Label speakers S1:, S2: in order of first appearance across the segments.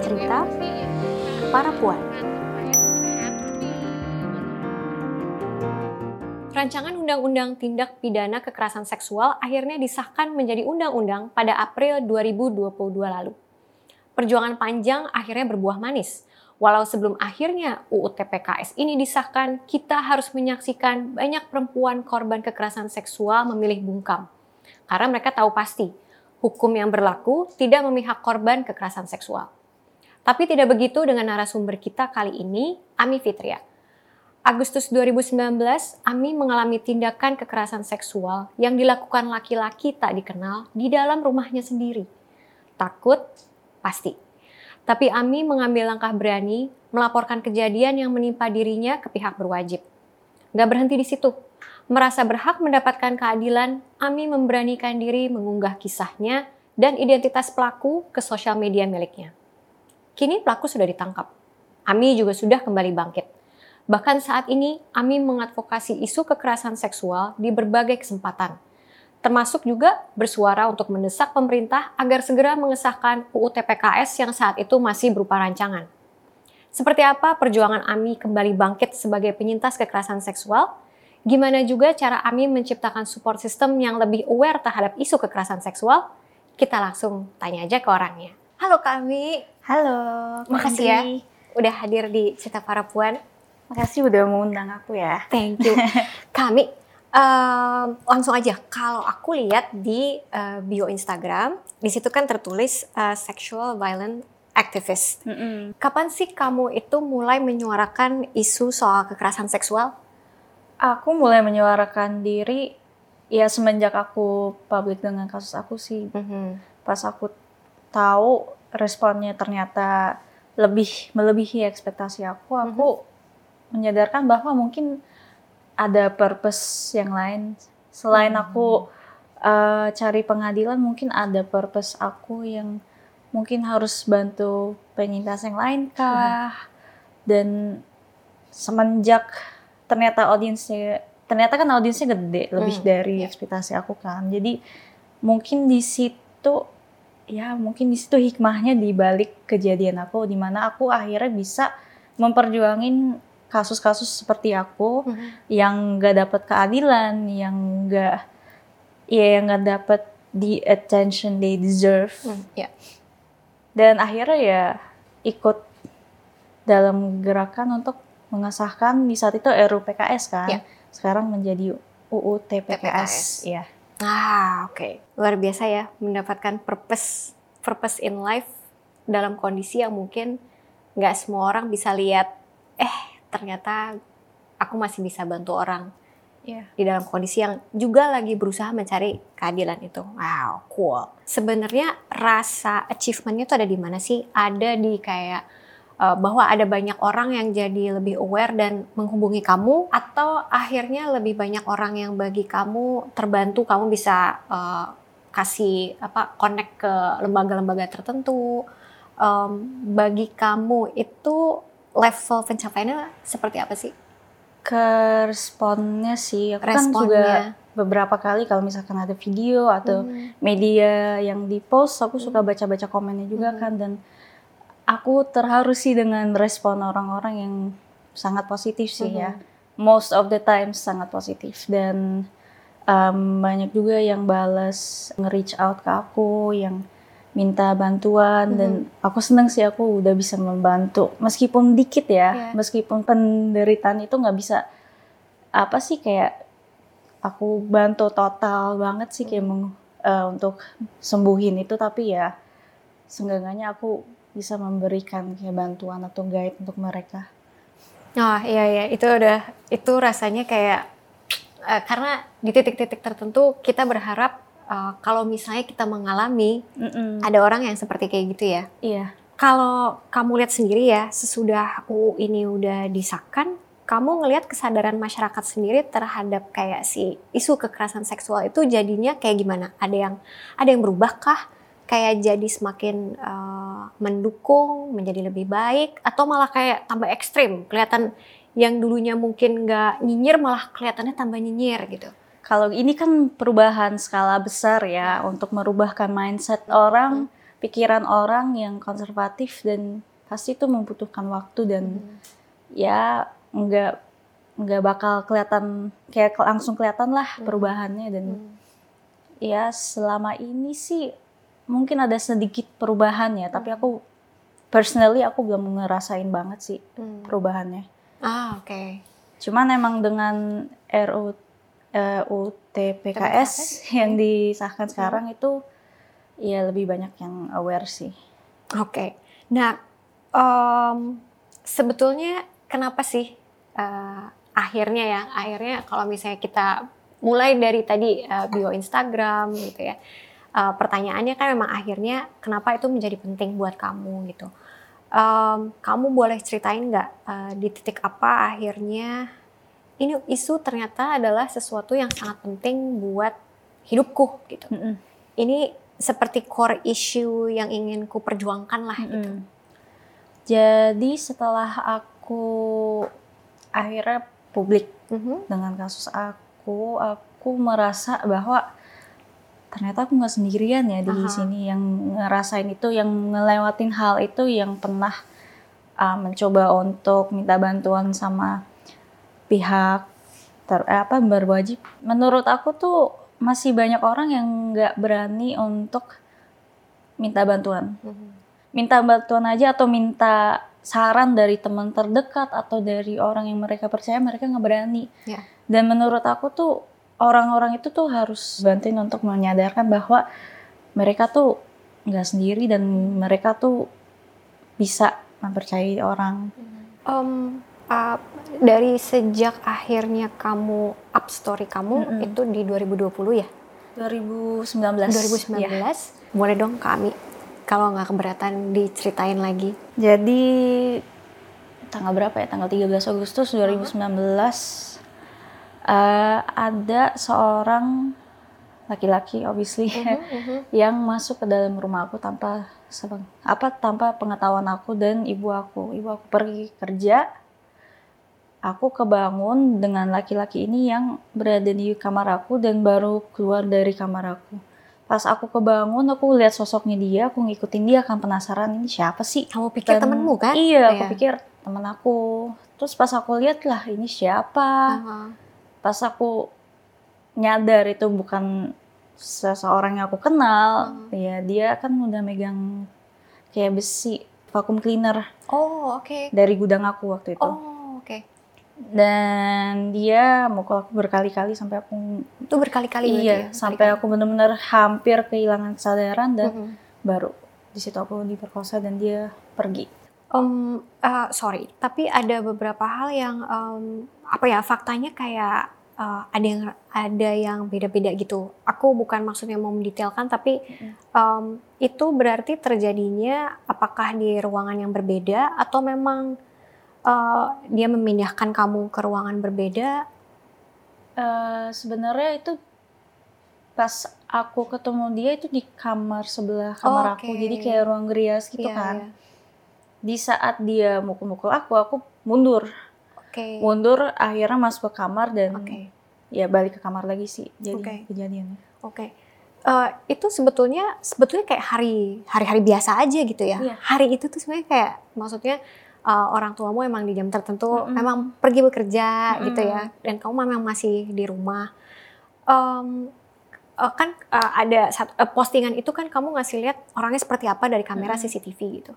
S1: cerita para puan. Rancangan Undang-Undang Tindak Pidana Kekerasan Seksual akhirnya disahkan menjadi undang-undang pada April 2022 lalu. Perjuangan panjang akhirnya berbuah manis. Walau sebelum akhirnya UU TPKS ini disahkan, kita harus menyaksikan banyak perempuan korban kekerasan seksual memilih bungkam. Karena mereka tahu pasti, hukum yang berlaku tidak memihak korban kekerasan seksual. Tapi tidak begitu dengan narasumber kita kali ini, Ami Fitria. Agustus 2019, Ami mengalami tindakan kekerasan seksual yang dilakukan laki-laki tak dikenal di dalam rumahnya sendiri. Takut? Pasti. Tapi Ami mengambil langkah berani melaporkan kejadian yang menimpa dirinya ke pihak berwajib. Gak berhenti di situ. Merasa berhak mendapatkan keadilan, Ami memberanikan diri mengunggah kisahnya dan identitas pelaku ke sosial media miliknya. Kini pelaku sudah ditangkap. Ami juga sudah kembali bangkit. Bahkan saat ini, Ami mengadvokasi isu kekerasan seksual di berbagai kesempatan. Termasuk juga bersuara untuk mendesak pemerintah agar segera mengesahkan UU TPKS yang saat itu masih berupa rancangan. Seperti apa perjuangan Ami kembali bangkit sebagai penyintas kekerasan seksual? Gimana juga cara Ami menciptakan support system yang lebih aware terhadap isu kekerasan seksual? Kita langsung tanya aja ke orangnya. Halo Kak Ami.
S2: Halo,
S1: makasih ya udah hadir di Cerita Para Puan.
S2: Makasih udah mengundang aku ya.
S1: Thank you. Kami um, langsung aja. Kalau aku lihat di uh, bio Instagram, di situ kan tertulis uh, sexual violent activist. Mm -hmm. Kapan sih kamu itu mulai menyuarakan isu soal kekerasan seksual?
S2: Aku mulai menyuarakan diri ya semenjak aku publik dengan kasus aku sih. Mm -hmm. Pas aku tahu responnya ternyata lebih melebihi ekspektasi aku, aku mm -hmm. menyadarkan bahwa mungkin ada purpose yang lain selain mm -hmm. aku uh, cari pengadilan, mungkin ada purpose aku yang mungkin harus bantu penyintas yang lain kah? Mm -hmm. Dan semenjak ternyata audiensnya ternyata kan audiensnya gede lebih mm, dari yeah. ekspektasi aku kan. Jadi mungkin di situ ya mungkin di situ hikmahnya di balik kejadian aku di mana aku akhirnya bisa memperjuangin kasus-kasus seperti aku mm -hmm. yang gak dapat keadilan, yang gak ya yang gak dapat the attention they deserve. Mm, yeah. Dan akhirnya ya ikut dalam gerakan untuk mengesahkan di saat itu RUU PKS kan. Yeah. Sekarang menjadi UU TPKS. TPKS. Ya.
S1: Ah, oke. Okay. Luar biasa ya mendapatkan purpose purpose in life dalam kondisi yang mungkin nggak semua orang bisa lihat. Eh, ternyata aku masih bisa bantu orang yeah. di dalam kondisi yang juga lagi berusaha mencari keadilan itu. Wow, cool. Sebenarnya rasa achievementnya itu ada di mana sih? Ada di kayak uh, bahwa ada banyak orang yang jadi lebih aware dan menghubungi kamu atau akhirnya lebih banyak orang yang bagi kamu terbantu kamu bisa uh, kasih apa connect ke lembaga-lembaga tertentu um, bagi kamu itu level pencapaiannya seperti apa sih?
S2: Ke responnya sih, aku Responnya. kan juga beberapa kali kalau misalkan ada video atau hmm. media yang di post, aku suka baca-baca komennya juga hmm. kan dan aku terharu sih dengan respon orang-orang yang sangat positif sih mm -hmm. ya. Most of the time sangat positif dan um, banyak juga yang balas nge-reach out ke aku yang minta bantuan mm -hmm. dan aku seneng sih aku udah bisa membantu meskipun dikit ya, yeah. meskipun penderitaan itu nggak bisa apa sih kayak aku bantu total banget sih kayak mm -hmm. uh, untuk sembuhin itu tapi ya seenggaknya aku bisa memberikan kayak bantuan atau guide untuk mereka.
S1: Oh iya iya itu udah itu rasanya kayak uh, karena di titik-titik tertentu kita berharap uh, kalau misalnya kita mengalami mm -mm. ada orang yang seperti kayak gitu ya.
S2: Iya.
S1: Kalau kamu lihat sendiri ya sesudah UU ini udah disahkan, kamu ngelihat kesadaran masyarakat sendiri terhadap kayak si isu kekerasan seksual itu jadinya kayak gimana? Ada yang ada yang berubah kah? Kayak jadi semakin uh, mendukung, menjadi lebih baik, atau malah kayak tambah ekstrim, kelihatan yang dulunya mungkin nggak nyinyir malah kelihatannya tambah nyinyir gitu.
S2: Kalau ini kan perubahan skala besar ya untuk merubahkan mindset orang pikiran orang yang konservatif dan pasti itu membutuhkan waktu dan hmm. ya nggak nggak bakal kelihatan kayak langsung kelihatan lah hmm. perubahannya dan hmm. ya selama ini sih mungkin ada sedikit perubahan ya hmm. tapi aku personally aku belum ngerasain banget sih hmm. perubahannya
S1: ah oke okay.
S2: cuman emang dengan RU uh, UTPKS yang disahkan hmm. sekarang itu ya lebih banyak yang aware sih.
S1: Oke. Okay. Nah, um, sebetulnya kenapa sih uh, akhirnya ya, akhirnya kalau misalnya kita mulai dari tadi uh, bio Instagram gitu ya, uh, pertanyaannya kan memang akhirnya kenapa itu menjadi penting buat kamu gitu. Um, kamu boleh ceritain nggak uh, di titik apa akhirnya ini isu ternyata adalah sesuatu yang sangat penting buat hidupku gitu. Mm -hmm. Ini seperti core issue yang ingin ku perjuangkan lah gitu. Mm.
S2: Jadi setelah aku akhirnya publik mm -hmm. dengan kasus aku, aku merasa bahwa ternyata aku nggak sendirian ya di Aha. sini yang ngerasain itu, yang ngelewatin hal itu, yang pernah uh, mencoba untuk minta bantuan sama pihak ter, eh, apa berwajib. Menurut aku tuh masih banyak orang yang nggak berani untuk minta bantuan. Mm-hmm. Minta bantuan aja atau minta saran dari teman terdekat atau dari orang yang mereka percaya mereka nggak berani. Yeah. Dan menurut aku tuh orang-orang itu tuh harus bantuin untuk menyadarkan bahwa mereka tuh nggak sendiri dan mereka tuh bisa mempercayai orang.
S1: Um, uh, dari sejak akhirnya kamu up story kamu mm -hmm. itu di 2020 ya?
S2: 2019.
S1: 2019. Ya. Boleh dong kami kalau nggak keberatan diceritain lagi.
S2: Jadi tanggal berapa ya? Tanggal 13 Agustus 2019 uh, ada seorang laki-laki obviously uh -huh, uh -huh. yang masuk ke dalam rumah aku tanpa apa tanpa pengetahuan aku dan ibu aku. Ibu aku pergi kerja aku kebangun dengan laki-laki ini yang berada di kamar aku dan baru keluar dari kamar aku. Pas aku kebangun, aku lihat sosoknya dia, aku ngikutin dia kan penasaran ini siapa sih?
S1: Kamu pikir dan, temenmu kan?
S2: Iya, aku iya. pikir temen aku. Terus pas aku lihat lah ini siapa? Uh -huh. Pas aku nyadar itu bukan seseorang yang aku kenal, -huh. ya dia kan udah megang kayak besi vacuum cleaner.
S1: Oh, oke. Okay.
S2: Dari gudang aku waktu itu.
S1: Oh, oke. Okay
S2: dan dia mukul aku berkali-kali sampai aku
S1: itu berkali-kali
S2: iya ya? sampai aku benar-benar hampir kehilangan kesadaran dan mm -hmm. baru di situ aku diperkosa dan dia pergi
S1: um uh, sorry tapi ada beberapa hal yang um, apa ya faktanya kayak uh, ada yang ada yang beda-beda gitu aku bukan maksudnya mau mendetailkan tapi um, itu berarti terjadinya apakah di ruangan yang berbeda atau memang uh, dia memindahkan kamu ke ruangan berbeda?
S2: Uh, Sebenarnya itu pas aku ketemu dia itu di kamar sebelah kamar oh, okay. aku, jadi kayak ruang gerias gitu yeah, kan. Yeah. Di saat dia mukul-mukul aku, aku mundur. Okay. Mundur, akhirnya masuk ke kamar dan okay. ya balik ke kamar lagi sih. Jadi okay. kejadiannya.
S1: Oke. Okay. Uh, eh, itu sebetulnya sebetulnya kayak hari hari-hari biasa aja gitu ya. Yeah. Hari itu tuh sebenarnya kayak maksudnya uh, orang tuamu emang di jam tertentu mm-hmm. emang pergi bekerja mm-hmm. gitu ya dan kamu memang masih di rumah um, uh, kan uh, ada satu, uh, postingan itu kan kamu ngasih lihat orangnya seperti apa dari kamera mm-hmm. CCTV gitu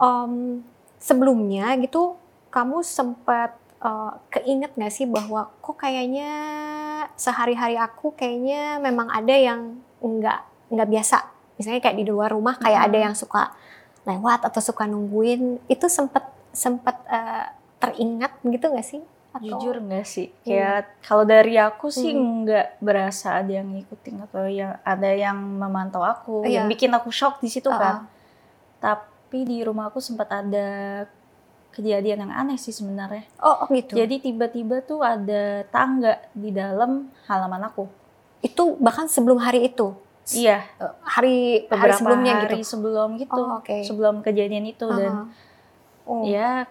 S1: um, sebelumnya gitu kamu sempat uh, keinget gak sih bahwa kok kayaknya sehari-hari aku kayaknya memang ada yang nggak nggak biasa misalnya kayak di luar rumah kayak mm-hmm. ada yang suka lewat atau suka nungguin itu sempet sempet uh, teringat gitu gak sih?
S2: Atau? Jujur nggak sih? Hmm. Kayak hmm. kalau dari aku sih hmm. nggak berasa ada yang ngikutin atau yang ada yang memantau aku, oh, yang iya. bikin aku shock di situ uh -uh. kan. Tapi di rumah aku sempat ada kejadian yang aneh sih sebenarnya.
S1: Oh, oh gitu.
S2: Jadi tiba-tiba tuh ada tangga di dalam halaman aku.
S1: Itu bahkan sebelum hari itu.
S2: Iya.
S1: Eh, hari hari sebelumnya
S2: hari
S1: gitu.
S2: sebelum gitu. Oh, okay. Sebelum kejadian itu uh -huh. dan oh. ya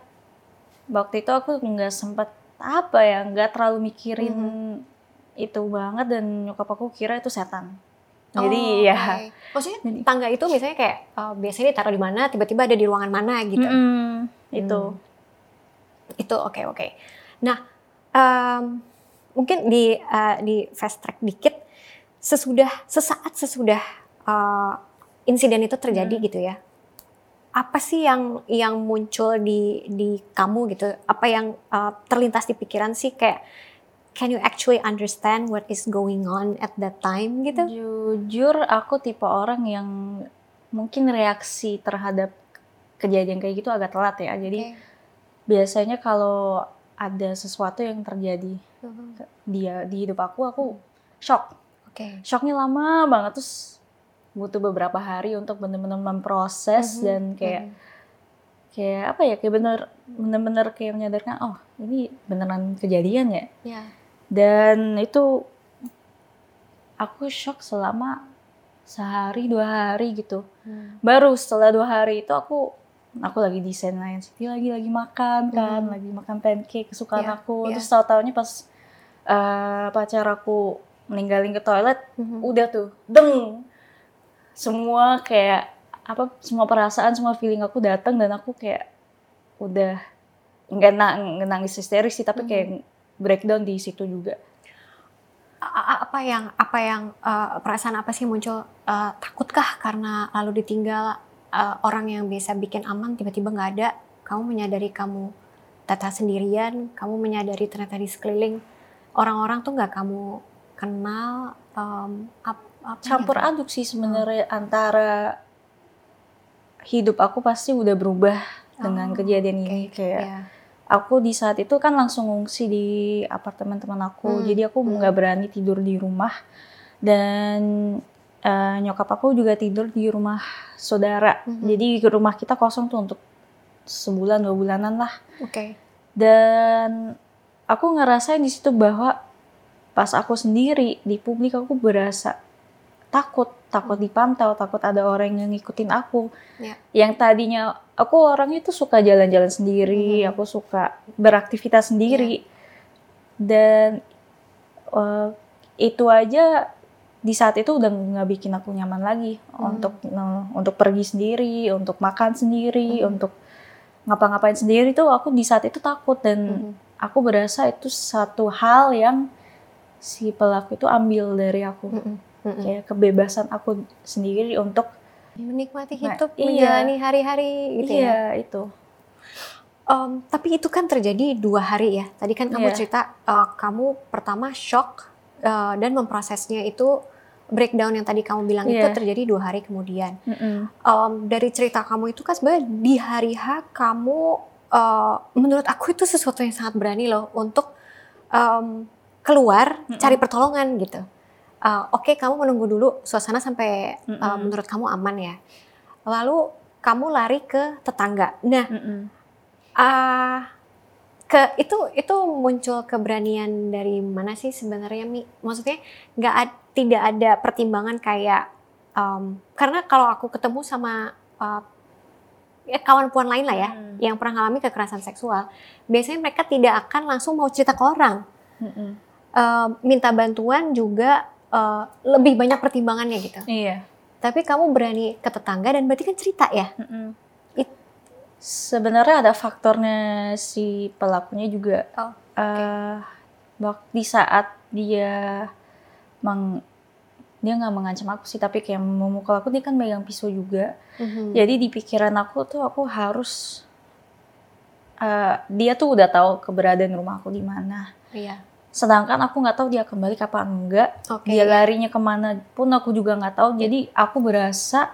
S2: waktu itu aku nggak sempat apa ya nggak terlalu mikirin uh -huh. itu banget dan nyokap aku kira itu setan. Jadi
S1: Oh,
S2: ya.
S1: oke. Maksudnya
S2: Jadi-
S1: tangga itu misalnya kayak uh, biasanya ditaruh di mana, tiba-tiba ada di ruangan mana gitu.
S2: Mm-mm, itu.
S1: Hmm. Itu oke oke. Nah, em, mungkin di uh, di fast track dikit sesudah sesaat sesudah uh, insiden itu terjadi
S2: Hmm.
S1: gitu ya. Apa sih yang yang muncul di di kamu gitu? Apa yang uh, terlintas di pikiran sih kayak can you actually understand what is going on at that time gitu?
S2: Jujur aku tipe orang yang mungkin reaksi terhadap kejadian kayak gitu agak telat ya. Jadi biasanya kalau ada sesuatu yang terjadi
S1: Oke.
S2: dia di hidup aku, aku shock.
S1: Oke.
S2: Shocknya lama banget terus butuh beberapa hari untuk benar-benar memproses
S1: Mhm,
S2: dan kayak kayak apa ya kayak bener bener-bener kayak menyadarkan oh ini beneran kejadian ya
S1: Ya.
S2: Dan itu aku shock selama sehari dua hari gitu
S1: Hmm.
S2: baru setelah dua hari itu aku aku lagi desain lain Siti lagi lagi makan kan
S1: Hmm.
S2: lagi makan pancake kesukaan
S1: Iya,
S2: aku
S1: iya.
S2: terus tahu taunya pas eh, pacar aku meninggalin ke toilet
S1: Mhm.
S2: udah tuh deng semua kayak apa semua perasaan semua feeling aku datang dan aku kayak udah nggak na- nggak nangis histeris sih tapi
S1: Mhm.
S2: kayak breakdown di situ juga
S1: apa yang apa yang uh, perasaan apa sih muncul Uh, takutkah karena lalu ditinggal uh, orang yang biasa bikin aman tiba-tiba nggak ada kamu menyadari kamu tata sendirian kamu menyadari ternyata di sekeliling orang-orang tuh nggak kamu kenal um, ap- apa
S2: campur
S1: gitu?
S2: aduk sih sebenarnya antara hidup aku pasti udah berubah
S1: Oh,
S2: dengan kejadian ini
S1: oke.
S2: kayak
S1: Iya.
S2: Aku di saat itu kan langsung ngungsi di apartemen teman aku.
S1: Hmm,
S2: jadi aku
S1: hmm.
S2: nggak berani tidur di rumah. Dan eh, nyokap aku juga tidur di rumah saudara.
S1: Mhm.
S2: jadi rumah kita kosong tuh untuk sebulan dua bulanan lah.
S1: Oke.
S2: Dan aku ngerasain di situ bahwa pas aku sendiri di publik aku berasa takut takut dipantau takut ada orang yang ngikutin aku
S1: Ya.
S2: yang tadinya aku orangnya tuh suka jalan-jalan sendiri
S1: Mhm.
S2: aku suka beraktivitas sendiri dan eh, itu aja di saat itu udah nggak bikin aku nyaman lagi
S1: Hmm.
S2: untuk eh, untuk pergi sendiri untuk makan sendiri
S1: Mhm.
S2: untuk ngapa-ngapain sendiri tuh aku di saat itu takut dan
S1: Mhm.
S2: aku berasa itu satu hal yang si pelaku itu ambil dari aku
S1: Mhm. Mhm.
S2: kayak kebebasan aku sendiri untuk
S1: menikmati
S2: Nah,
S1: hidup
S2: iya.
S1: menjalani hari-hari gitu ya
S2: iya itu
S1: Em, tapi itu kan terjadi dua hari ya. Tadi kan kamu
S2: Iya.
S1: cerita eh, kamu pertama shock eh, dan memprosesnya itu breakdown yang tadi kamu bilang itu
S2: Iya.
S1: terjadi dua hari kemudian. Em, dari cerita kamu itu kan sebenarnya di hari H kamu eh, menurut aku itu sesuatu yang sangat berani loh untuk em, keluar
S2: Mm-mm.
S1: cari pertolongan gitu. Eh, Oke kamu menunggu dulu suasana sampai eh,
S2: Mm-mm.
S1: menurut kamu aman ya. Lalu kamu lari ke tetangga. Nah
S2: Mm-mm.
S1: Ah, ke itu itu muncul keberanian dari mana sih sebenarnya mi? Maksudnya nggak ad- tidak ada pertimbangan kayak em, karena kalau aku ketemu sama eh, ya kawan puan lain lah ya
S2: Hmm.
S1: yang pernah mengalami kekerasan seksual, biasanya mereka tidak akan langsung mau cerita ke orang,
S2: Mm-mm.
S1: Em, minta bantuan juga eh, lebih banyak pertimbangannya gitu.
S2: iya
S1: Tapi kamu berani ke tetangga dan berarti kan cerita ya?
S2: Mm-mm.
S1: It-
S2: sebenarnya ada faktornya si pelakunya juga
S1: Oh,
S2: eh wak- di saat dia meng dia nggak mengancam aku sih tapi kayak memukul aku dia kan megang pisau juga
S1: Mhm.
S2: jadi di pikiran aku tuh aku harus eh, dia tuh udah tahu keberadaan rumah aku di mana
S1: Iya.
S2: Sedangkan aku nggak tahu dia kembali kapan enggak
S1: Oke.
S2: dia larinya ke mana pun aku juga nggak tahu jadi aku berasa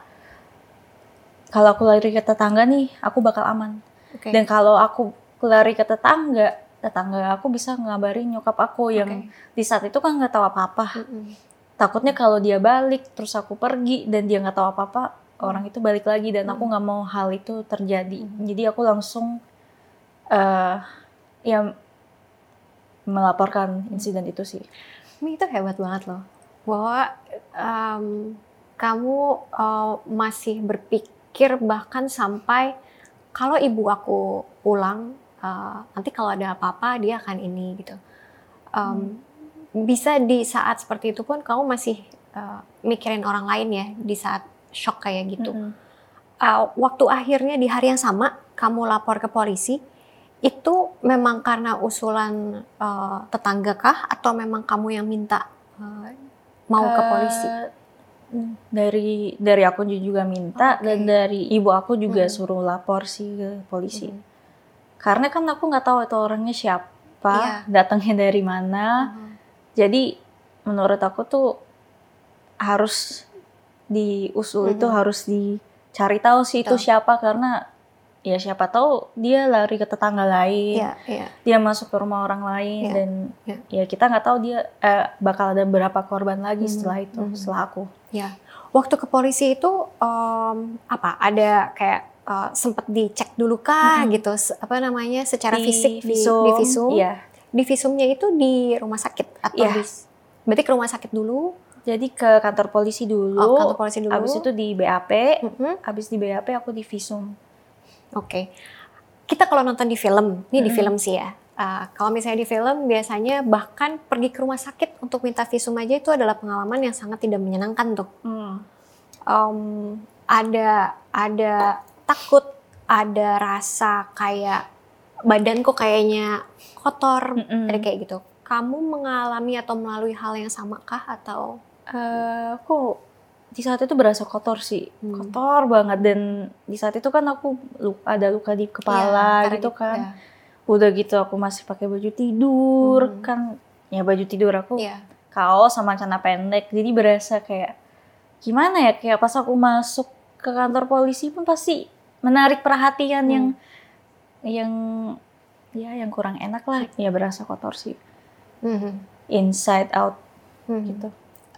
S2: kalau aku lari ke tetangga nih aku bakal aman
S1: Oke.
S2: dan kalau aku lari ke tetangga tetangga aku bisa ngabarin nyokap aku yang di saat itu kan nggak tahu apa-apa
S1: Mm-mm.
S2: takutnya kalau dia balik terus aku pergi dan dia nggak tahu apa-apa orang itu balik lagi dan aku
S1: Hmm.
S2: nggak mau hal itu terjadi
S1: Hmm.
S2: jadi aku langsung eh ya melaporkan insiden itu sih
S1: Mi itu hebat banget loh. Bahwa em, kamu eh, masih berpikir bahkan sampai kalau ibu aku pulang eh, nanti kalau ada apa-apa dia akan ini gitu. Em, Bisa di saat seperti itu pun kamu masih uh, mikirin orang lain ya di saat shock kayak gitu.
S2: Mm-mm.
S1: Uh, waktu akhirnya di hari yang sama kamu lapor ke polisi, itu memang karena usulan uh, tetangga kah atau memang kamu yang minta uh, mau ke polisi?
S2: Eh, dari dari aku juga minta
S1: Oke.
S2: dan dari ibu aku juga
S1: Hmm.
S2: suruh lapor sih ke polisi.
S1: Mhm.
S2: Karena kan aku nggak tahu itu orangnya siapa,
S1: Iya.
S2: datangnya dari mana.
S1: Mhm.
S2: Jadi menurut aku tuh harus diusul itu
S1: Mhm.
S2: harus dicari tahu sih itu siapa karena ya siapa tahu dia lari ke tetangga lain,
S1: Iya, iya.
S2: dia masuk ke rumah orang lain
S1: Iya,
S2: dan
S1: iya.
S2: ya kita nggak tahu dia eh, bakal ada berapa korban lagi
S1: Mhm,
S2: setelah itu,
S1: mhm.
S2: setelah aku.
S1: Ya, waktu ke polisi itu em, apa? Ada kayak eh, sempat dicek dulu kah
S2: Mm-mm.
S1: gitu? Se- Apa namanya? Secara
S2: Di
S1: fisik di,
S2: visum,
S1: di visum?
S2: Iya.
S1: Di visumnya itu di rumah sakit atau
S2: Iya.
S1: di? Berarti ke rumah sakit dulu?
S2: Jadi ke kantor polisi dulu.
S1: Oh, kantor polisi dulu.
S2: Habis itu di BAP,
S1: Mhm.
S2: habis di BAP aku di visum.
S1: Oke. Kita kalau nonton di film, ini di
S2: Mm-mm.
S1: film sih ya. Uh, kalau misalnya di film biasanya bahkan pergi ke rumah sakit untuk minta visum aja itu adalah pengalaman yang sangat tidak menyenangkan tuh. Em, ada ada takut, ada rasa kayak badanku kayaknya kotor,
S2: Mm-mm.
S1: ada kayak gitu. Kamu mengalami atau melalui hal yang sama kah atau?
S2: Eh, aku di saat itu berasa kotor sih,
S1: Hmm.
S2: kotor banget dan di saat itu kan aku lu- ada luka di kepala
S1: karena
S2: gitu kan.
S1: ya,
S2: Udah gitu aku masih pakai baju tidur
S1: Hmm.
S2: kan, ya baju tidur aku
S1: Iya.
S2: kaos sama celana pendek, jadi berasa kayak gimana ya kayak pas aku masuk ke kantor polisi pun pasti menarik perhatian
S1: Hmm.
S2: yang yang ya yang kurang enak lah, ya berasa kotor sih,
S1: Mhm.
S2: inside out
S1: Mhm.
S2: gitu.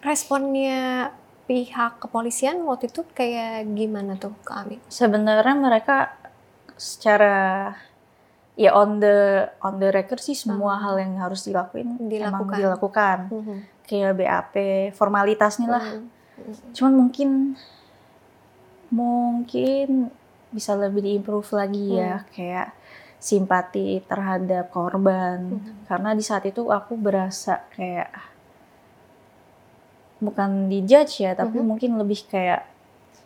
S1: Responnya pihak kepolisian waktu itu kayak gimana tuh ke
S2: sebenarnya mereka secara ya on the on the record sih semua
S1: Hmm.
S2: hal yang harus dilakuin emang
S1: Dilakukan.
S2: dilakukan
S1: Mhm.
S2: kayak BAP formalitasnya lah.
S1: Mhm.
S2: cuman mungkin mungkin bisa lebih diimprove lagi ya kayak simpati terhadap korban
S1: Mhm.
S2: karena di saat itu aku berasa kayak bukan dijudge ya tapi
S1: Mhm.
S2: mungkin lebih kayak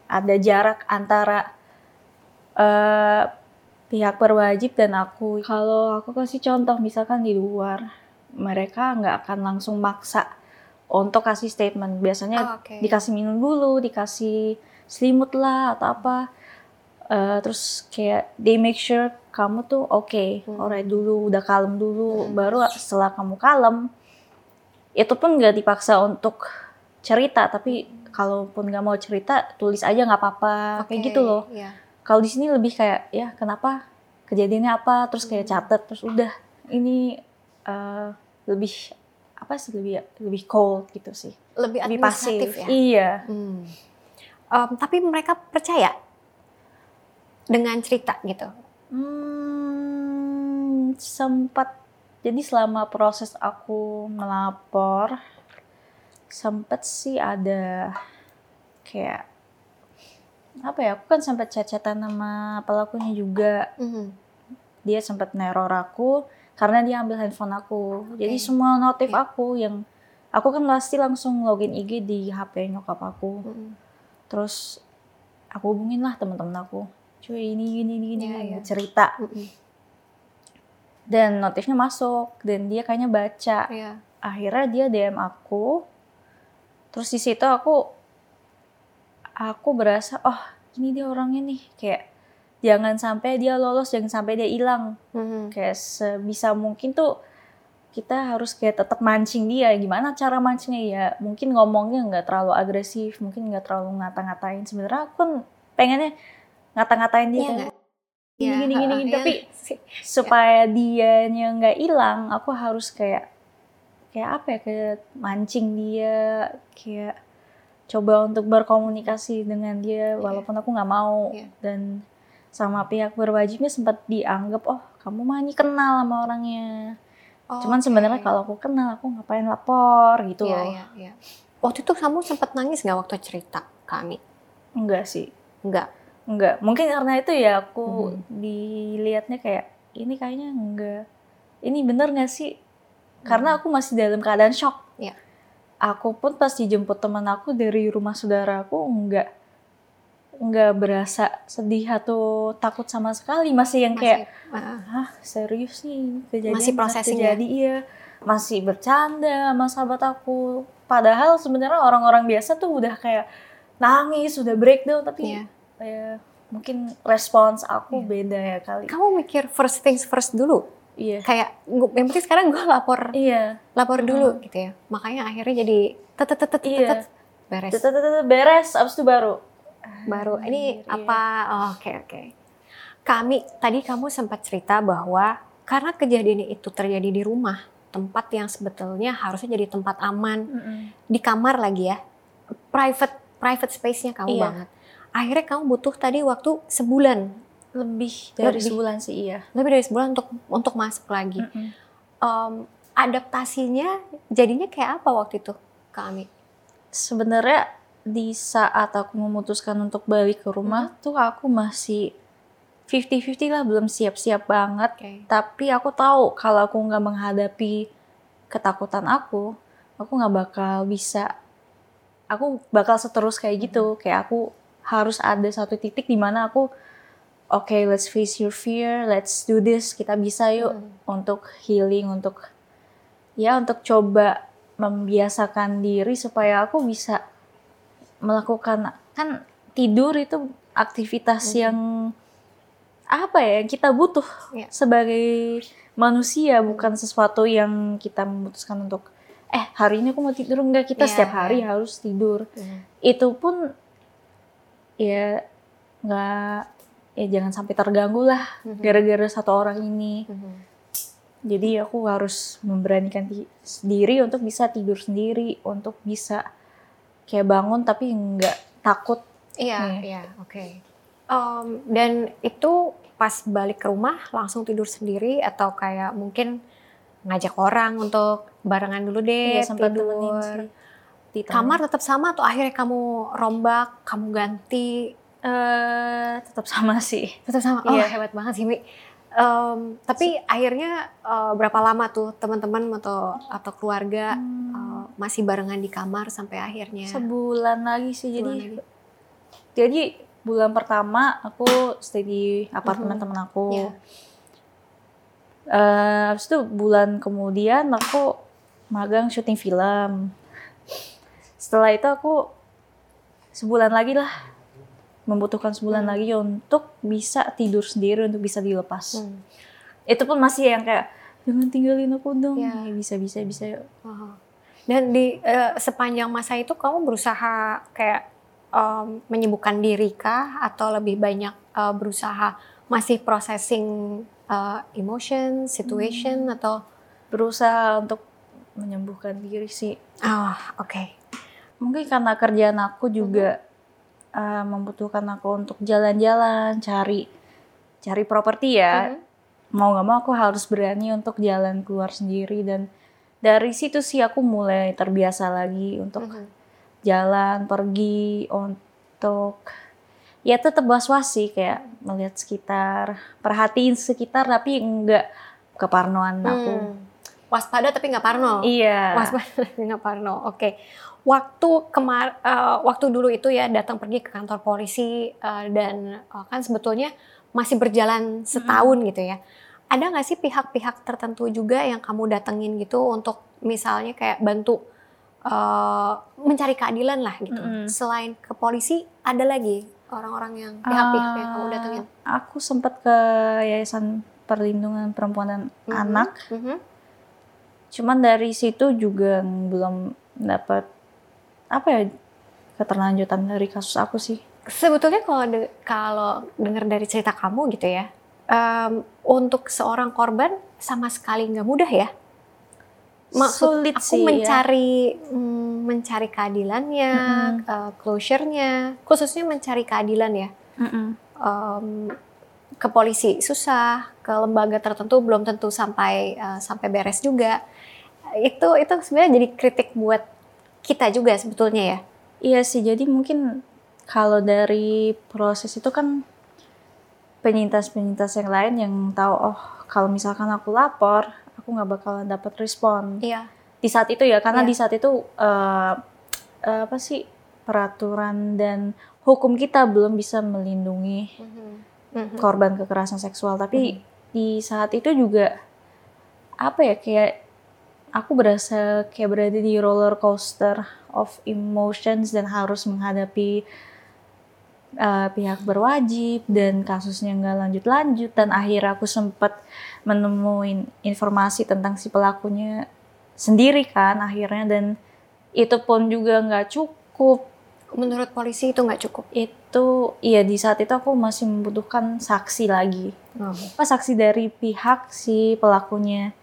S2: ada jarak antara eh, pihak berwajib dan aku kalau aku kasih contoh misalkan di luar mereka nggak akan langsung maksa untuk kasih statement biasanya
S1: Oh, Oke.
S2: dikasih minum dulu, dikasih selimut lah atau apa. Eh, terus kayak they make sure kamu tuh oke,
S1: Hmm.
S2: alright dulu, udah kalem dulu,
S1: Hmm.
S2: baru setelah kamu kalem, itu pun nggak dipaksa untuk cerita, tapi kalaupun nggak mau cerita, tulis aja nggak apa-apa, kayak
S1: Oke,
S2: gitu loh.
S1: Iya.
S2: Kalau di sini lebih kayak ya kenapa kejadiannya apa, terus kayak
S1: Hmm.
S2: catet, terus udah ini eh, lebih apa sih lebih lebih cold gitu sih
S1: Lebih
S2: lebih pasif
S1: ya.
S2: iya
S1: Hmm. Em, tapi mereka percaya dengan cerita gitu.
S2: hmm, sempat jadi selama proses aku melapor sempat sih ada kayak apa ya aku kan sempat chat-chatan sama pelakunya juga
S1: Mhm.
S2: dia sempat neror aku karena dia ambil handphone aku jadi
S1: Oke.
S2: semua notif
S1: Oke.
S2: aku yang aku kan pasti langsung login IG di HP nyokap aku
S1: Mhm.
S2: terus aku hubungin lah teman-teman aku cuy ini gini gini gini
S1: Iya, iya.
S2: cerita
S1: Mhm.
S2: dan notifnya masuk dan dia kayaknya baca
S1: Iya.
S2: akhirnya dia DM aku terus di situ aku aku berasa oh ini dia orangnya nih kayak jangan sampai dia lolos jangan sampai dia hilang
S1: Mhm.
S2: kayak sebisa mungkin tuh kita harus kayak tetap mancing dia gimana cara mancingnya ya mungkin ngomongnya nggak terlalu agresif mungkin nggak terlalu ngata-ngatain sebenarnya aku kan pengennya ngata-ngatain dia
S1: Iya
S2: kan. gini
S1: Iya,
S2: gini gini, gini.
S1: iya
S2: tapi
S1: sih?
S2: supaya dianya nggak hilang aku harus kayak kayak apa ya kayak mancing dia kayak coba untuk berkomunikasi dengan dia walaupun aku nggak mau
S1: Iya.
S2: dan sama pihak berwajibnya sempat dianggap oh kamu mah ini kenal sama orangnya cuman
S1: Oke.
S2: sebenarnya kalau aku kenal aku ngapain lapor gitu
S1: Iya,
S2: loh
S1: iya, iya. Waktu itu kamu sempat nangis nggak waktu cerita ke Ami?
S2: enggak sih
S1: Enggak.
S2: enggak mungkin karena itu ya aku
S1: Mhm.
S2: dilihatnya kayak ini kayaknya enggak ini bener nggak sih karena aku masih dalam keadaan shock.
S1: Iya.
S2: aku pun pas dijemput teman aku dari rumah saudara aku nggak nggak berasa sedih atau takut sama sekali. Masih yang kayak
S1: Masih, uh,
S2: ah serius nih? Kejadian
S1: Masih processing ya?
S2: terjadi? Iya. Masih bercanda sama sahabat aku. Padahal sebenarnya orang-orang biasa tuh udah kayak nangis udah breakdown tapi
S1: Iya.
S2: ya mungkin respons aku
S1: Iya.
S2: beda ya kali.
S1: Kamu mikir first things first dulu
S2: iya.
S1: Kayak yang penting sekarang gue lapor.
S2: Iya.
S1: Lapor dulu gitu ya. Makanya akhirnya jadi tetet tetet
S2: Iya.
S1: tetet beres.
S2: Tetetetet, beres. Abis itu baru.
S1: Baru. Ini
S2: Anjir, iya.
S1: apa? Oh, oke oke. Kami tadi kamu sempat cerita bahwa karena kejadian itu terjadi di rumah tempat yang sebetulnya harusnya jadi tempat aman.
S2: Mm-mm.
S1: di kamar lagi ya. Private private space-nya kamu
S2: Iya.
S1: banget. Akhirnya kamu butuh tadi waktu sebulan
S2: lebih dari
S1: Lebih.
S2: sebulan sih iya.
S1: Lebih dari sebulan untuk untuk masuk lagi.
S2: Mm-mm.
S1: Em, adaptasinya jadinya kayak apa waktu itu kami
S2: sebenarnya di saat aku memutuskan untuk balik ke rumah tuh aku masih 50-50 lah belum siap-siap banget.
S1: Oke.
S2: Tapi aku tahu kalau aku nggak menghadapi ketakutan aku aku nggak bakal bisa aku bakal seterus kayak gitu. Kayak aku harus ada satu titik di mana aku oke let's face your fear let's do this kita bisa yuk
S1: Hmm.
S2: untuk healing untuk ya untuk coba membiasakan diri supaya aku bisa melakukan kan tidur itu aktivitas
S1: Mhm.
S2: yang apa ya yang kita butuh
S1: Iya.
S2: sebagai manusia bukan sesuatu yang kita memutuskan untuk eh hari ini aku mau tidur enggak kita
S1: Iya,
S2: setiap hari
S1: iya.
S2: harus tidur
S1: Hmm.
S2: itu pun ya nggak ya jangan sampai terganggu lah
S1: Mhm.
S2: gara-gara satu orang ini
S1: Mhm.
S2: jadi aku harus memberanikan di- diri untuk bisa tidur sendiri, untuk bisa kayak bangun tapi nggak takut.
S1: Iya,
S2: Iya.
S1: iya, oke. Em, dan itu pas balik ke rumah langsung tidur sendiri atau kayak mungkin ngajak orang untuk barengan dulu deh
S2: Iya, sempat
S1: tidur.
S2: temenin sih. Di
S1: Kamar tetap sama atau akhirnya kamu rombak, kamu ganti,
S2: eh tetap sama sih.
S1: tetap sama. Oh,
S2: Iya.
S1: hebat banget sih, Mi. Em, tapi akhirnya eh, berapa lama tuh teman-teman atau atau keluarga eh, masih barengan di kamar sampai akhirnya
S2: Sebulan lagi sih
S1: Sebulan
S2: jadi.
S1: lagi.
S2: Jadi bulan pertama aku stay di apartemen
S1: Mhm.
S2: temen aku.
S1: Iya.
S2: Eh, habis itu bulan kemudian aku magang syuting film. Setelah itu aku sebulan lagi lah membutuhkan sebulan
S1: Hmm.
S2: lagi untuk bisa tidur sendiri untuk bisa dilepas.
S1: Hmm.
S2: Itu pun masih yang kayak jangan tinggalin aku dong.
S1: Iya.
S2: Ya, bisa bisa bisa. yuk."
S1: Oh. Dan di eh, sepanjang masa itu kamu berusaha kayak em, menyembuhkan diri kah atau lebih banyak eh, berusaha masih processing eh, emotion, situation atau
S2: Berusaha untuk menyembuhkan diri sih.
S1: oh oke
S2: Mungkin karena kerjaan aku juga eh, membutuhkan aku untuk jalan-jalan, cari cari properti ya.
S1: Mhm.
S2: mau nggak mau aku harus berani untuk jalan keluar sendiri dan dari situ sih aku mulai terbiasa lagi untuk
S1: Mhm.
S2: jalan pergi untuk ya tetap was-was sih kayak melihat sekitar perhatiin sekitar tapi enggak keparnoan aku
S1: Hmm. waspada tapi nggak parno
S2: iya
S1: waspada tapi nggak parno oke waktu kemar eh, waktu dulu itu ya datang pergi ke kantor polisi eh, dan eh, kan sebetulnya masih berjalan setahun gitu ya ada nggak sih pihak-pihak tertentu juga yang kamu datengin gitu untuk misalnya kayak bantu eh, mencari keadilan lah gitu
S2: Mm-mm.
S1: selain ke polisi ada lagi orang-orang yang pihak-pihak yang kamu datengin
S2: aku sempat ke yayasan perlindungan perempuan dan
S1: Mhm.
S2: anak
S1: Mhm.
S2: cuman dari situ juga belum dapat apa ya keterlanjutan dari kasus aku sih
S1: Sebetulnya kalau de- kalau dengar dari cerita kamu gitu ya, em, untuk seorang korban sama sekali nggak mudah ya. Maksud
S2: Sulit
S1: aku
S2: sih, ya.
S1: mencari mm, mencari keadilannya,
S2: Mm-mm.
S1: eh, closure-nya, khususnya mencari keadilan ya.
S2: Mm-mm.
S1: Em, ke polisi susah, ke lembaga tertentu belum tentu sampai eh, sampai beres juga. Itu itu sebenarnya jadi kritik buat kita juga sebetulnya ya.
S2: Iya sih, jadi mungkin kalau dari proses itu kan penyintas-penyintas yang lain yang tahu oh kalau misalkan aku lapor aku nggak bakalan dapat respon.
S1: Iya.
S2: di saat itu ya karena
S1: Iya.
S2: di saat itu eh, eh, apa sih peraturan dan hukum kita belum bisa melindungi
S1: Mhm.
S2: korban kekerasan seksual tapi
S1: Mhm.
S2: di saat itu juga apa ya kayak aku berasa kayak berada di roller coaster of emotions dan harus menghadapi uh, pihak berwajib dan kasusnya nggak lanjut-lanjut. Dan akhirnya aku sempat menemuin informasi tentang si pelakunya sendiri kan akhirnya. Dan itu pun juga nggak cukup.
S1: Menurut polisi itu nggak cukup.
S2: itu iya di saat itu aku masih membutuhkan saksi lagi. Apa saksi dari pihak si pelakunya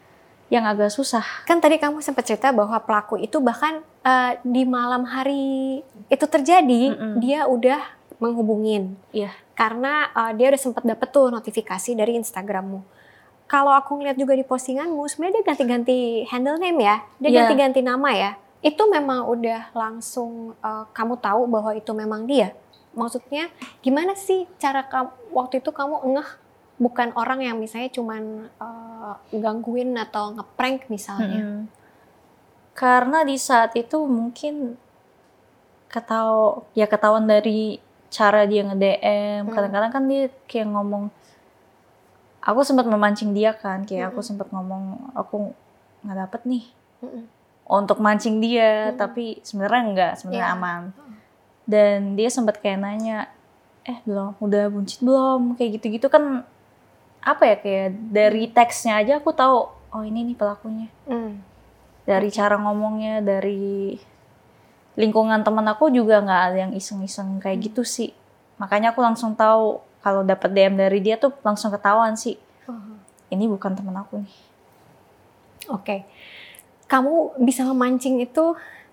S2: yang agak susah
S1: Kan tadi kamu sempat cerita bahwa pelaku itu bahkan eh, di malam hari itu terjadi
S2: Mm-mm.
S1: dia udah menghubungin.
S2: Iya.
S1: Karena eh, dia udah sempat dapet tuh notifikasi dari Instagrammu. Kalau aku ngeliat juga di postinganmu, sebenarnya dia ganti-ganti handle name ya, dia
S2: Iya.
S1: ganti-ganti nama ya. Itu memang udah langsung eh, kamu tahu bahwa itu memang dia. Maksudnya gimana sih cara kamu waktu itu kamu ngeh bukan orang yang misalnya cuman eh, gangguin atau ngeprank misalnya.
S2: Mm-mm. karena di saat itu mungkin ketau ya ketahuan dari cara dia nge DM
S1: Hmm.
S2: kadang-kadang kan dia kayak ngomong aku sempat memancing dia kan kayak aku
S1: Mm-mm.
S2: sempat ngomong aku nggak dapet nih
S1: Mm-mm.
S2: untuk mancing dia
S1: Mm-mm.
S2: tapi sebenarnya enggak sebenarnya
S1: Iya.
S2: aman dan dia sempat kayak nanya eh belum udah buncit belum kayak gitu-gitu kan apa ya kayak dari teksnya aja aku tahu oh ini nih pelakunya.
S1: Mm.
S2: dari cara ngomongnya dari lingkungan teman aku juga nggak ada yang iseng-iseng kayak
S1: Hmm.
S2: gitu sih. Makanya aku langsung tahu kalau dapat DM dari dia tuh langsung ketahuan sih.
S1: Oh.
S2: ini bukan teman aku nih.
S1: Oke, kamu bisa memancing itu,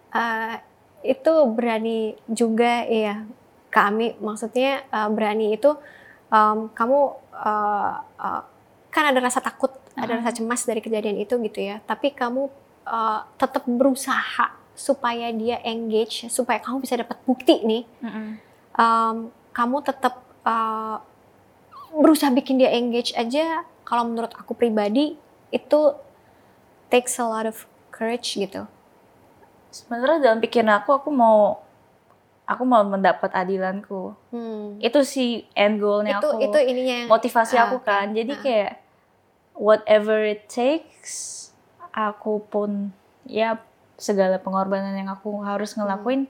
S1: eh, itu berani juga ya, kami maksudnya eh, berani itu em, kamu eh, eh, kan ada rasa takut, ada
S2: Ah.
S1: rasa cemas dari kejadian itu gitu ya, tapi kamu eh, tetap berusaha supaya dia engage, supaya kamu bisa dapat bukti nih, em, kamu tetap eh, berusaha bikin dia engage aja. Kalau menurut aku pribadi itu takes a lot of courage gitu.
S2: sebenarnya dalam pikiran aku aku mau aku mau mendapat adilanku.
S1: Hmm.
S2: itu sih end goalnya
S1: Itu
S2: aku.
S1: itu ininya yang
S2: motivasi
S1: Ah,
S2: aku kan. Jadi
S1: Ah.
S2: kayak whatever it takes aku pun ya segala pengorbanan yang aku harus ngelakuin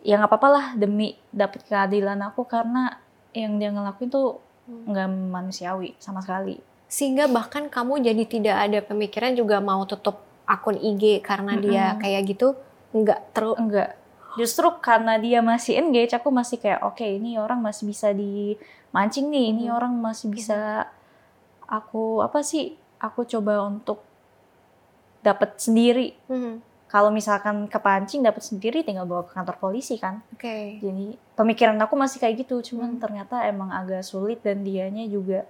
S2: ya nggak apa-apa lah demi dapat keadilan aku. Karena yang dia ngelakuin tuh
S1: Hmm.
S2: nggak manusiawi sama sekali.
S1: Sehingga bahkan kamu jadi tidak ada pemikiran juga mau tutup akun IG karena dia
S2: Mm-mm.
S1: kayak gitu? Nggak terus
S2: enggak justru karena dia masih engage aku masih kayak oke ini orang masih bisa dimancing nih ini
S1: Hmm.
S2: orang masih bisa aku apa sih aku coba untuk dapat sendiri. Kalau misalkan kepancing dapat sendiri tinggal bawa ke kantor polisi kan.
S1: Oke.
S2: Jadi pemikiran aku masih kayak gitu cuman
S1: Hmm.
S2: ternyata emang agak sulit dan dianya juga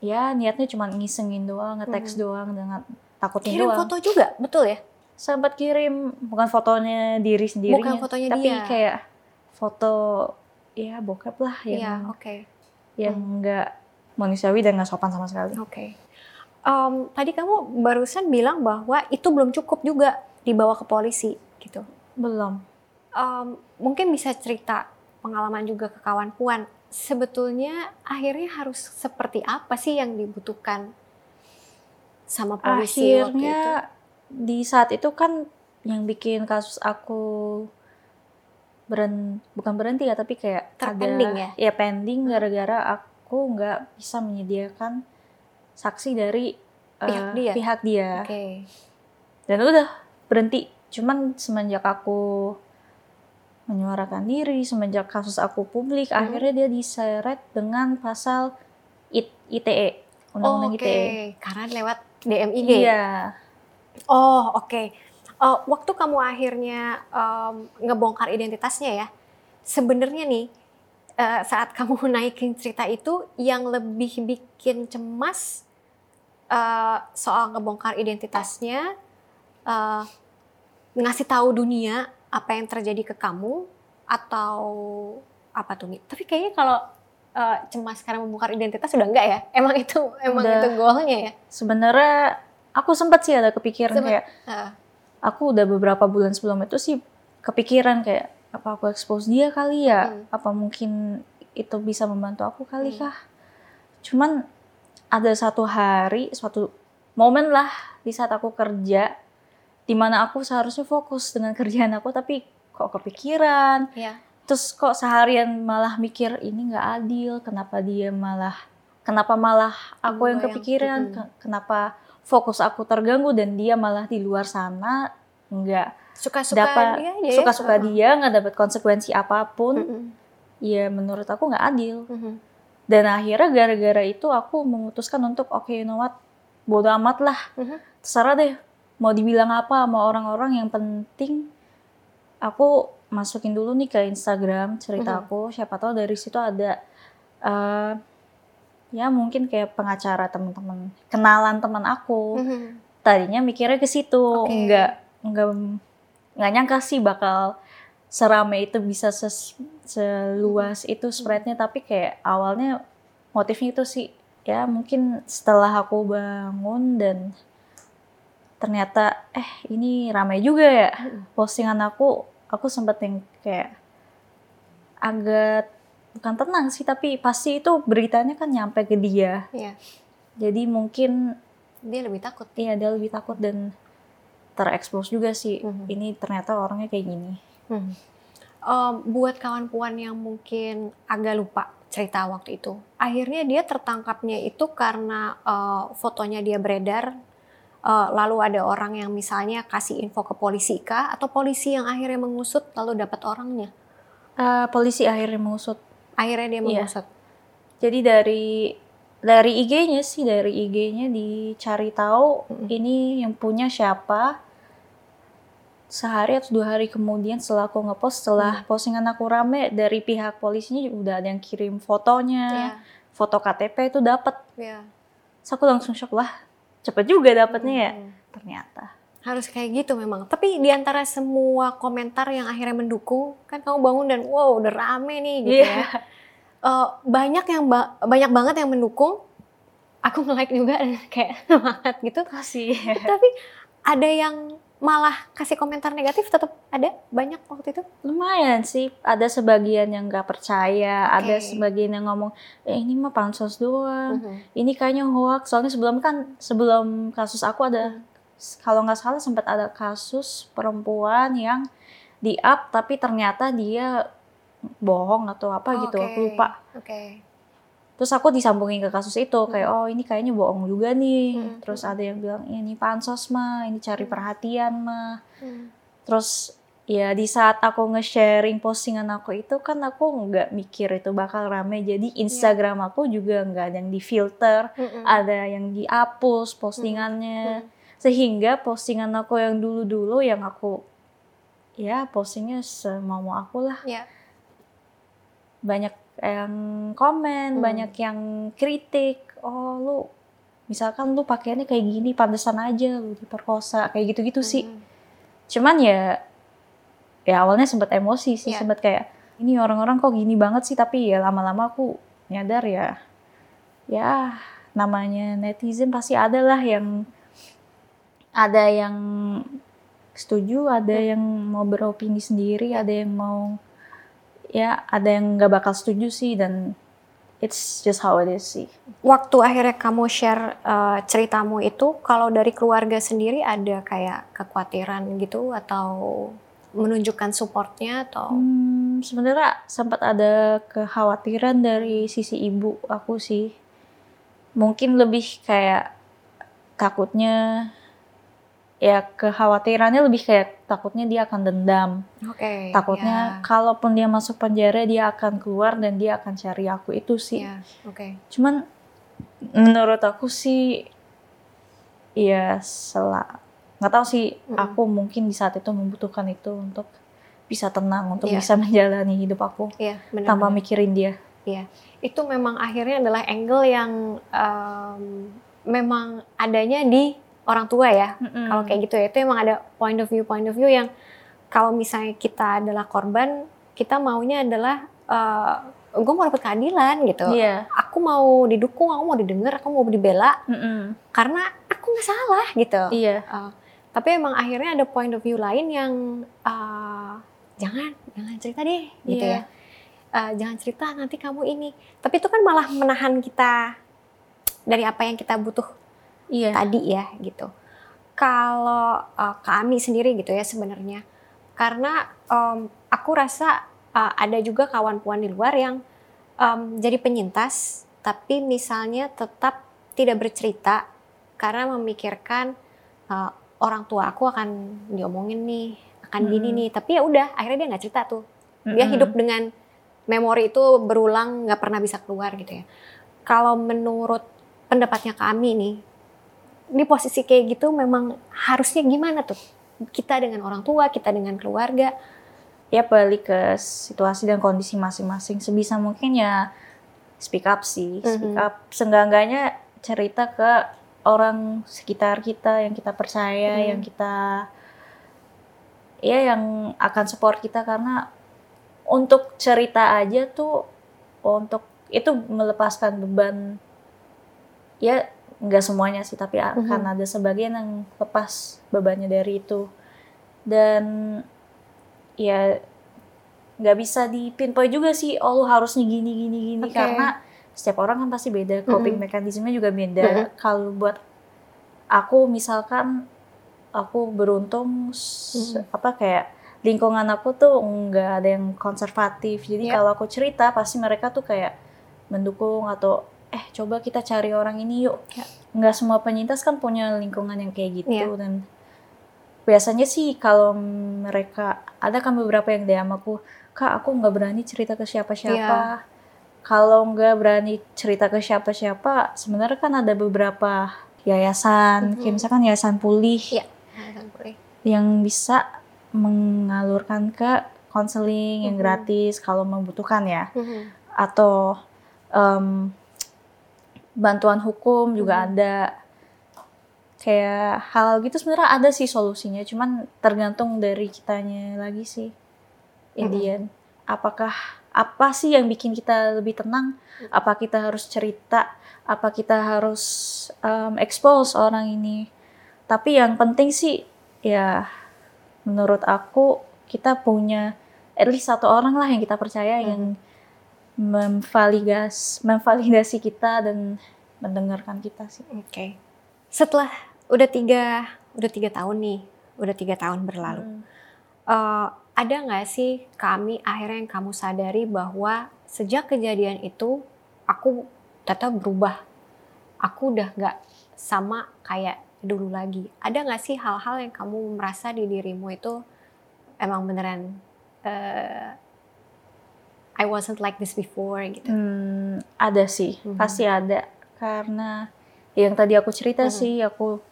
S2: ya niatnya cuma ngisengin doang nge-text
S1: Hmm.
S2: doang dengan takutin
S1: kirim
S2: doang.
S1: foto juga betul ya
S2: sempat kirim bukan fotonya diri sendiri
S1: Bukan fotonya
S2: tapi
S1: dia.
S2: kayak foto ya bokep lah
S1: iya
S2: yang
S1: oke.
S2: yang enggak manusiawi dan nggak sopan sama sekali.
S1: Oke. Em, tadi kamu barusan bilang bahwa itu belum cukup juga dibawa ke polisi gitu.
S2: Belum.
S1: Em, mungkin bisa cerita pengalaman juga ke kawan puan. Sebetulnya akhirnya harus seperti apa sih yang dibutuhkan sama polisi waktu itu?
S2: Di saat itu kan yang bikin kasus aku beren bukan berhenti ya tapi kayak
S1: Terpending
S2: ada ya pending gara-gara aku nggak bisa menyediakan saksi dari
S1: Pihak
S2: eh,
S1: dia?
S2: pihak dia
S1: Oke.
S2: dan udah berhenti cuman semenjak aku menyuarakan diri semenjak kasus aku publik
S1: Hmm.
S2: akhirnya dia diseret dengan pasal IT, ITE undang-undang
S1: Oke,
S2: ITE
S1: karena lewat DMIG.
S2: iya
S1: Oh, oke. Eh, waktu kamu akhirnya em, ngebongkar identitasnya ya, sebenarnya nih eh, saat kamu naikin cerita itu yang lebih bikin cemas eh, soal ngebongkar identitasnya, eh, ngasih tahu dunia apa yang terjadi ke kamu atau apa tuh nih? Tapi kayaknya kalau eh, cemas karena membongkar identitas sudah enggak ya? Emang itu emang
S2: Udah.
S1: itu goalnya ya?
S2: sebenarnya aku sempat sih ada kepikiran
S1: Sempet.
S2: kayak
S1: Uh,
S2: aku udah beberapa bulan sebelum itu sih kepikiran kayak apa aku expose dia kali ya
S1: Hmm.
S2: apa mungkin itu bisa membantu aku kali
S1: Hmm.
S2: kah cuman ada satu hari suatu momen lah di saat aku kerja di mana aku seharusnya fokus dengan kerjaan aku tapi kok kepikiran
S1: ya.
S2: terus kok seharian malah mikir ini nggak adil kenapa dia malah kenapa malah aku yang kepikiran kenapa fokus aku terganggu dan dia malah di luar sana nggak
S1: Suka-suka
S2: dapat
S1: dia ya.
S2: suka-suka
S1: Uh-uh.
S2: dia nggak dapat konsekuensi apa pun
S1: Mm-mm.
S2: ya menurut aku nggak adil
S1: Mhm.
S2: dan akhirnya gara-gara itu aku memutuskan untuk oke you know what bodo amat lah
S1: Mhm.
S2: terserah deh mau dibilang apa sama orang-orang yang penting aku masukin dulu nih ke Instagram cerita
S1: Mhm.
S2: aku siapa tahu dari situ ada eh, ya mungkin kayak pengacara teman-teman kenalan teman aku
S1: Mhm.
S2: tadinya mikirnya ke situ
S1: Oke.
S2: nggak nggak nggak nyangka sih bakal serame itu bisa ses- seluas itu spreadnya tapi kayak awalnya motifnya itu sih ya mungkin setelah aku bangun dan ternyata eh ini ramai juga ya
S1: Mm-mm.
S2: postingan aku aku sempet yang kayak agak bukan tenang sih tapi pasti itu beritanya kan nyampe ke dia
S1: Iya.
S2: jadi mungkin
S1: Dia lebih takut.
S2: Iya, dia lebih takut dan terekspos juga sih.
S1: Mhm.
S2: Ini ternyata orangnya kayak gini.
S1: Hmm. Em, buat kawan puan yang mungkin agak lupa cerita waktu itu, akhirnya dia tertangkapnya itu karena eh, fotonya dia beredar, eh, lalu ada orang yang misalnya kasih info ke polisi kah, atau polisi yang akhirnya mengusut lalu dapat orangnya,
S2: Eh, polisi akhirnya mengusut.
S1: Akhirnya dia
S2: Iya.
S1: mengusut.
S2: Jadi dari dari IG-nya sih, dari IG-nya dicari tahu
S1: Mhm.
S2: ini yang punya siapa. Sehari atau dua hari kemudian setelah aku ngepost, setelah postingan aku rame dari pihak polisinya udah ada yang kirim fotonya,
S1: Iya,
S2: foto KTP itu dapat.
S1: iya.
S2: Terus aku langsung shock lah, cepet juga dapetnya ya.
S1: Hmm.
S2: Ternyata.
S1: Harus kayak gitu memang. Tapi di antara semua komentar yang akhirnya mendukung, kan kamu bangun dan wow udah rame nih gitu
S2: Iya.
S1: ya. Eh, banyak yang ba- banyak banget yang mendukung. Aku nge-like juga dan kayak semangat gitu.
S2: Kasih.
S1: Tapi ada yang malah kasih komentar negatif tetap ada banyak waktu itu.
S2: Lumayan sih, ada sebagian yang nggak percaya, ada
S1: Oke.
S2: sebagian yang ngomong, eh ini mah pansos doang,
S1: Mhm.
S2: ini kayaknya hoax. Soalnya sebelum kan, sebelum kasus aku ada, kalau nggak salah sempat ada kasus perempuan yang di up tapi ternyata dia bohong atau apa gitu,
S1: Oke,
S2: aku lupa.
S1: Oke.
S2: Terus aku disambungin ke kasus itu, kayak oh ini kayaknya bohong juga nih.
S1: Mhm.
S2: Terus ada yang bilang, "Ya, ini pansos mah, ini cari
S1: Mhm.
S2: perhatian mah.
S1: Hmm.
S2: Terus ya di saat aku nge-sharing postingan aku itu kan aku nggak mikir itu bakal rame. Jadi Instagram aku juga nggak ada yang di-filter,
S1: Mm-mm.
S2: ada yang dihapus postingannya.
S1: Mm.
S2: Sehingga postingan aku yang dulu-dulu yang aku ya postingnya semau aku lah.
S1: Ya.
S2: Banyak yang komen,
S1: Hmm.
S2: banyak yang kritik. Oh lu misalkan lu pakaiannya kayak gini, pantesan aja lu diperkosa, kayak gitu-gitu sih.
S1: Mhm.
S2: cuman ya ya awalnya sempat emosi sih
S1: Iya.
S2: sempat kayak ini orang-orang kok gini banget sih tapi ya lama-lama aku nyadar ya ya namanya netizen pasti ada lah yang ada yang setuju ada
S1: Hmm.
S2: yang mau beropini sendiri ada yang mau ya ada yang nggak bakal setuju sih dan it's just how it is sih
S1: Waktu akhirnya kamu share eh, ceritamu itu, kalau dari keluarga sendiri ada kayak kekhawatiran gitu atau menunjukkan supportnya atau
S2: Hmm, sebenarnya sempat ada kekhawatiran dari sisi ibu aku sih. Mungkin lebih kayak takutnya ya kekhawatirannya lebih kayak takutnya dia akan dendam.
S1: oke
S2: Takutnya
S1: ya,
S2: kalaupun dia masuk penjara dia akan keluar dan dia akan cari aku itu sih.
S1: ya, oke
S2: Cuman menurut aku sih ya sela nggak tahu sih
S1: Mm-mm.
S2: aku mungkin di saat itu membutuhkan itu untuk bisa tenang untuk
S1: Iya.
S2: bisa menjalani hidup aku
S1: Iya, benar.
S2: tanpa mikirin dia.
S1: Itu memang akhirnya adalah angle yang em, memang adanya di orang tua ya. Kalau kayak gitu ya, itu emang ada point of view point of view yang kalau misalnya kita adalah korban, kita maunya adalah gue mau dapat keadilan gitu.
S2: Iya.
S1: Aku mau didukung, aku mau didengar, aku mau dibela
S2: Mm-mm.
S1: karena aku nggak salah gitu.
S2: Iya.
S1: Uh, tapi emang akhirnya ada point of view lain yang uh, jangan jangan cerita deh gitu
S2: Iya.
S1: ya. Uh, jangan cerita nanti kamu ini. Tapi itu kan malah menahan kita dari apa yang kita butuh
S2: Iya.
S1: tadi ya gitu. Kalau uh, kami sendiri gitu ya sebenarnya, karena um, aku rasa uh, ada juga kawan puan di luar yang um, jadi penyintas, tapi misalnya tetap tidak bercerita karena memikirkan uh, orang tua aku akan diomongin nih, akan gini
S2: Mm.
S1: nih. Tapi ya udah, akhirnya dia nggak cerita tuh. Dia hidup dengan memori itu berulang, nggak pernah bisa keluar gitu ya. Kalau menurut pendapatnya kami nih, di posisi kayak gitu memang harusnya gimana tuh? Kita dengan orang tua, kita dengan keluarga.
S2: ya balik ke situasi dan kondisi masing-masing sebisa mungkin ya speak up sih speak
S1: Mhm.
S2: up seenggak-enggaknya cerita ke orang sekitar kita yang kita percaya
S1: Mhm.
S2: yang kita ya yang akan support kita karena untuk cerita aja tuh untuk itu melepaskan beban ya nggak semuanya sih tapi akan ada sebagian yang lepas bebannya dari itu dan ya nggak bisa dipinpoint juga sih oh lu harusnya gini gini gini
S1: Oke.
S2: karena setiap orang kan pasti beda coping
S1: Mhm.
S2: mekanismenya juga beda
S1: Mhm.
S2: kalau buat aku misalkan aku beruntung
S1: Mhm.
S2: apa kayak lingkungan aku tuh nggak ada yang konservatif jadi
S1: Yap.
S2: kalau aku cerita pasti mereka tuh kayak mendukung atau eh coba kita cari orang ini yuk
S1: Ya.
S2: nggak semua penyintas kan punya lingkungan yang kayak gitu
S1: Iya.
S2: dan biasanya sih kalau mereka ada kan beberapa yang DM aku kak aku nggak berani cerita ke siapa-siapa
S1: Iya.
S2: kalau nggak berani cerita ke siapa-siapa sebenarnya kan ada beberapa yayasan
S1: Mhm.
S2: kayak misalkan yayasan pulih
S1: boleh.
S2: yang bisa mengalurkan ke konseling yang
S1: Mhm.
S2: gratis kalau membutuhkan ya
S1: Mhm.
S2: atau em, bantuan hukum juga
S1: Mhm.
S2: ada kayak hal gitu sebenarnya ada sih solusinya cuman tergantung dari kitanya lagi sih in the
S1: Mhm.
S2: end. apakah apa sih yang bikin kita lebih tenang apa kita harus cerita apa kita harus em, expose orang ini tapi yang penting sih ya menurut aku kita punya at least satu orang lah yang kita percaya
S1: Hmm.
S2: yang memvalidas memvalidasi kita dan mendengarkan kita sih.
S1: Oke. Setelah udah tiga udah tiga tahun nih, udah tiga tahun berlalu.
S2: Hmm.
S1: Eh, ada nggak sih kami akhirnya yang kamu sadari bahwa sejak kejadian itu aku tetap berubah. Aku udah nggak sama kayak dulu lagi. Ada nggak sih hal-hal yang kamu merasa di dirimu itu emang beneran eh, I wasn't like this before gitu.
S2: Hmm, ada sih,
S1: Mhm.
S2: pasti ada karena yang tadi aku cerita
S1: Mhm.
S2: sih aku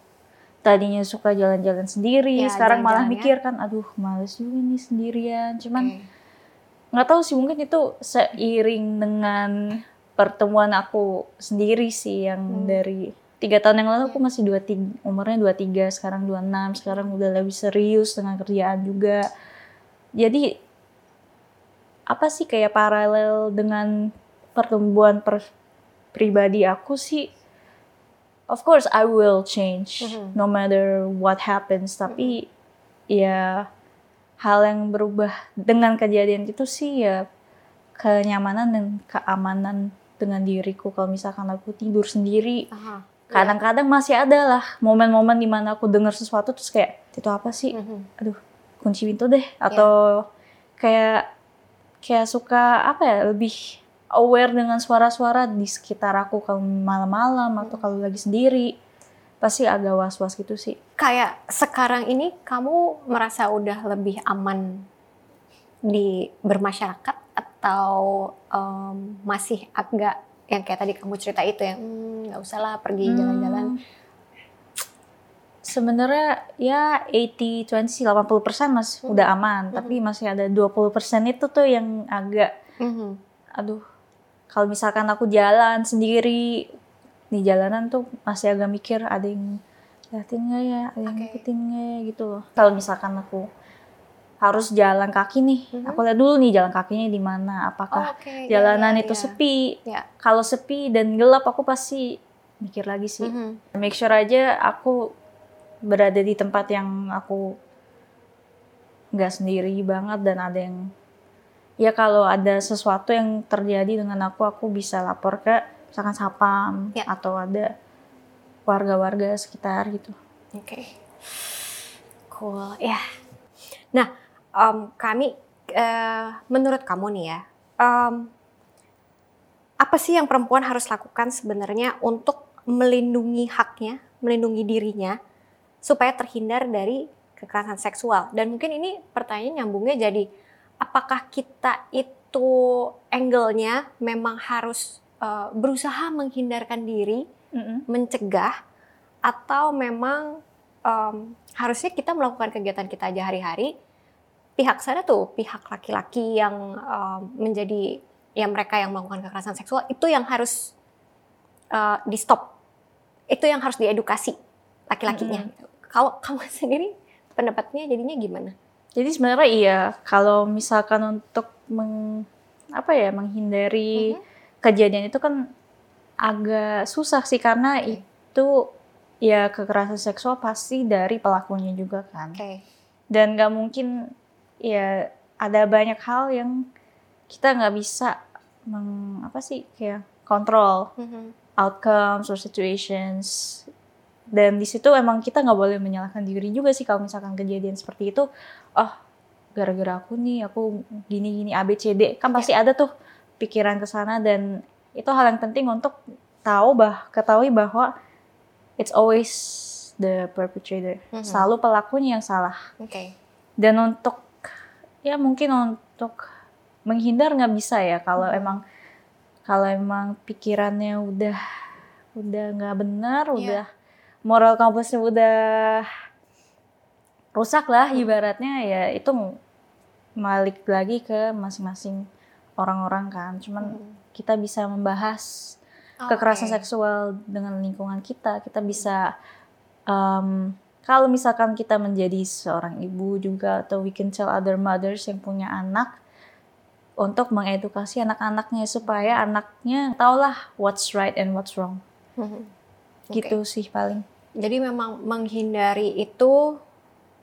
S2: tadinya suka jalan-jalan sendiri,
S1: Ya,
S2: sekarang malah
S1: jalan-jalan ya.
S2: mikir kan, aduh males juga nih sendirian. Cuman nggak tahu sih mungkin itu seiring dengan pertemuan aku sendiri sih yang
S1: Hmm.
S2: dari tiga tahun yang lalu aku masih dua tiga umurnya dua tiga sekarang dua enam sekarang udah lebih serius dengan kerjaan juga jadi apa sih kayak paralel dengan pertumbuhan per, pribadi aku sih of course I will change
S1: Mhm.
S2: no matter what happens. Tapi ya hal yang berubah dengan kejadian itu sih ya kenyamanan dan keamanan dengan diriku. Kalau misalkan aku tidur sendiri kadang-kadang masih ada lah momen-momen di mana aku dengar sesuatu terus kayak itu apa sih?
S1: Mhm.
S2: kunci pintu deh. Atau kayak kayak suka apa ya lebih aware dengan suara-suara di sekitar aku kalau malam-malam atau kalau lagi sendiri. Pasti agak was-was gitu sih.
S1: Kayak sekarang ini kamu merasa udah lebih aman di bermasyarakat atau em, masih agak yang kayak tadi kamu cerita itu yang "Hmm, nggak usah lah pergi jalan-jalan.
S2: Hmm, sebenarnya ya 80 20 sih 80% mas
S1: Hmm.
S2: udah aman
S1: Mhm.
S2: tapi masih ada 20% itu tuh yang agak
S1: Mhm.
S2: aduh kalau misalkan aku jalan sendiri di jalanan tuh masih agak mikir ada yang liatin nggak ya ada yang
S1: Oke.
S2: ngikutin nggak ya gitu loh kalau misalkan aku harus jalan kaki nih
S1: Mhm.
S2: aku lihat dulu nih jalan kakinya di mana
S1: Oh,
S2: apakah
S1: oke. Ya,
S2: jalanan
S1: ya,
S2: itu
S1: ya.
S2: sepi
S1: Ya.
S2: kalau sepi dan gelap aku pasti mikir lagi sih. Mm-hmm. Make sure aja aku berada di tempat yang aku nggak sendiri banget dan ada yang ya kalau ada sesuatu yang terjadi dengan aku aku bisa lapor ke misalkan sapam ya. atau ada warga-warga sekitar gitu.
S1: Oke, okay. cool ya. Yeah. Nah, um, kami uh, menurut kamu nih ya, um, apa sih yang perempuan harus lakukan sebenarnya untuk melindungi haknya, melindungi dirinya supaya terhindar dari kekerasan seksual? Dan mungkin ini pertanyaan nyambungnya jadi apakah kita itu angle-nya memang harus uh, berusaha menghindarkan diri, mm-hmm. mencegah, atau memang um, harusnya kita melakukan kegiatan kita aja hari-hari. Pihak sana tuh, pihak laki-laki yang um, menjadi ya mereka yang melakukan kekerasan seksual itu yang harus uh, di stop, itu yang harus diedukasi laki-lakinya. Mm-hmm. Kalau kamu sendiri pendapatnya jadinya gimana?
S2: Jadi sebenarnya iya, kalau misalkan untuk meng, apa ya menghindari mm-hmm kejadian itu kan agak susah sih karena okay. itu ya kekerasan seksual pasti dari pelakunya juga kan. Okay. Dan nggak mungkin ya ada banyak hal yang kita nggak bisa meng, apa sih kayak kontrol mm-hmm. outcomes or situations. Dan di situ emang kita nggak boleh menyalahkan diri juga sih kalau misalkan kejadian seperti itu. Oh gara-gara aku nih aku gini gini A B C D kan pasti yeah. ada tuh pikiran ke sana dan itu hal yang penting untuk tahu bah ketahui bahwa it's always the perpetrator mm-hmm. selalu pelakunya yang salah
S1: okay.
S2: dan untuk ya mungkin untuk menghindar nggak bisa ya kalau mm-hmm. emang kalau emang pikirannya udah udah nggak benar yeah. udah moral kompasnya udah rusak lah ibaratnya ya itu balik lagi ke masing-masing orang-orang kan cuman hmm. kita bisa membahas oh, kekerasan okay. seksual dengan lingkungan kita kita bisa um, kalau misalkan kita menjadi seorang ibu juga atau we can tell other mothers yang punya anak untuk mengedukasi anak-anaknya supaya anaknya tahulah what's right and what's wrong. Hmm. Okay. Gitu sih paling.
S1: Jadi memang menghindari itu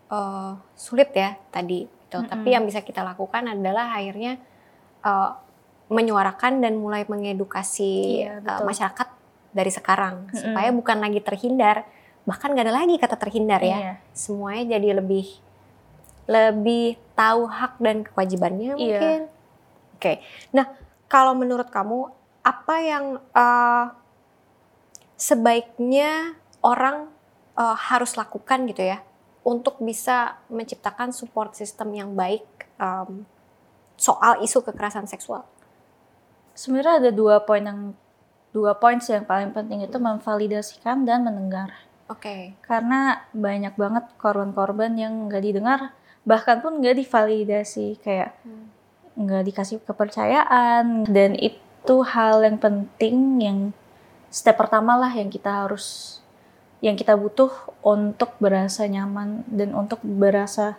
S1: uh, sulit ya tadi itu. Mm -hmm. Tapi yang bisa kita lakukan adalah akhirnya uh, menyuarakan dan mulai mengedukasi iya, uh, masyarakat dari sekarang mm-hmm. supaya bukan lagi terhindar bahkan nggak ada lagi kata terhindar ya iya. semuanya jadi lebih lebih tahu hak dan kewajibannya iya. mungkin oke okay. nah kalau menurut kamu apa yang uh, sebaiknya orang uh, harus lakukan gitu ya untuk bisa menciptakan support system yang baik um, soal isu kekerasan seksual?
S2: Sebenarnya ada dua poin yang dua poin yang paling penting itu memvalidasikan dan mendengar.
S1: Oke. Okay.
S2: Karena banyak banget korban-korban yang nggak didengar, bahkan pun nggak divalidasi, kayak hmm. nggak hmm. dikasih kepercayaan, dan itu hal yang penting yang step pertama lah yang kita harus yang kita butuh untuk berasa nyaman dan untuk berasa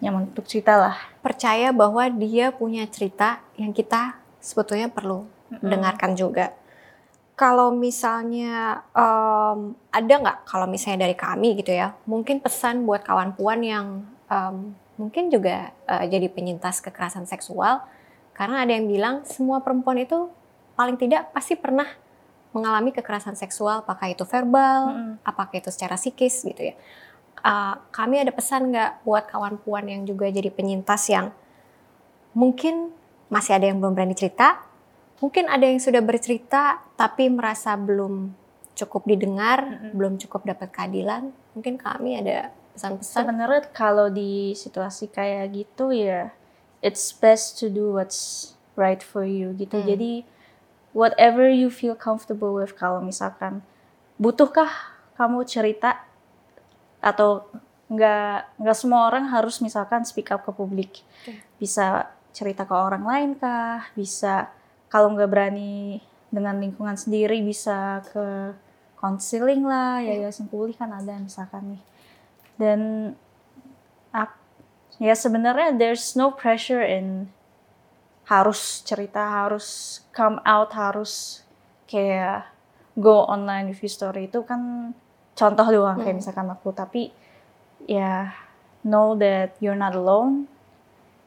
S2: nyaman untuk cerita lah.
S1: Percaya bahwa dia punya cerita yang kita sebetulnya perlu mm-hmm. dengarkan juga. Kalau misalnya um, ada nggak kalau misalnya dari kami gitu ya, mungkin pesan buat kawan puan yang um, mungkin juga uh, jadi penyintas kekerasan seksual, karena ada yang bilang semua perempuan itu paling tidak pasti pernah mengalami kekerasan seksual, apakah itu verbal, mm-hmm. apakah itu secara psikis gitu ya uh, kami ada pesan nggak buat kawan puan yang juga jadi penyintas yang mungkin masih ada yang belum berani cerita, mungkin ada yang sudah bercerita tapi merasa belum cukup didengar, mm-hmm. belum cukup dapat keadilan, mungkin kami ada pesan-pesan.
S2: Sebenarnya kalau di situasi kayak gitu ya, it's best to do what's right for you gitu. Hmm. Jadi whatever you feel comfortable with kalau misalkan butuhkah kamu cerita atau nggak nggak semua orang harus misalkan speak up ke publik? Bisa cerita ke orang lain kah? Bisa kalau nggak berani dengan lingkungan sendiri bisa ke konseling lah ya yayasan pulih kan ada misalkan nih. Dan ya sebenarnya there's no pressure in harus cerita harus come out harus kayak go online review story itu kan contoh doang kayak
S1: Hmm.
S2: misalkan aku tapi ya know that you're not alone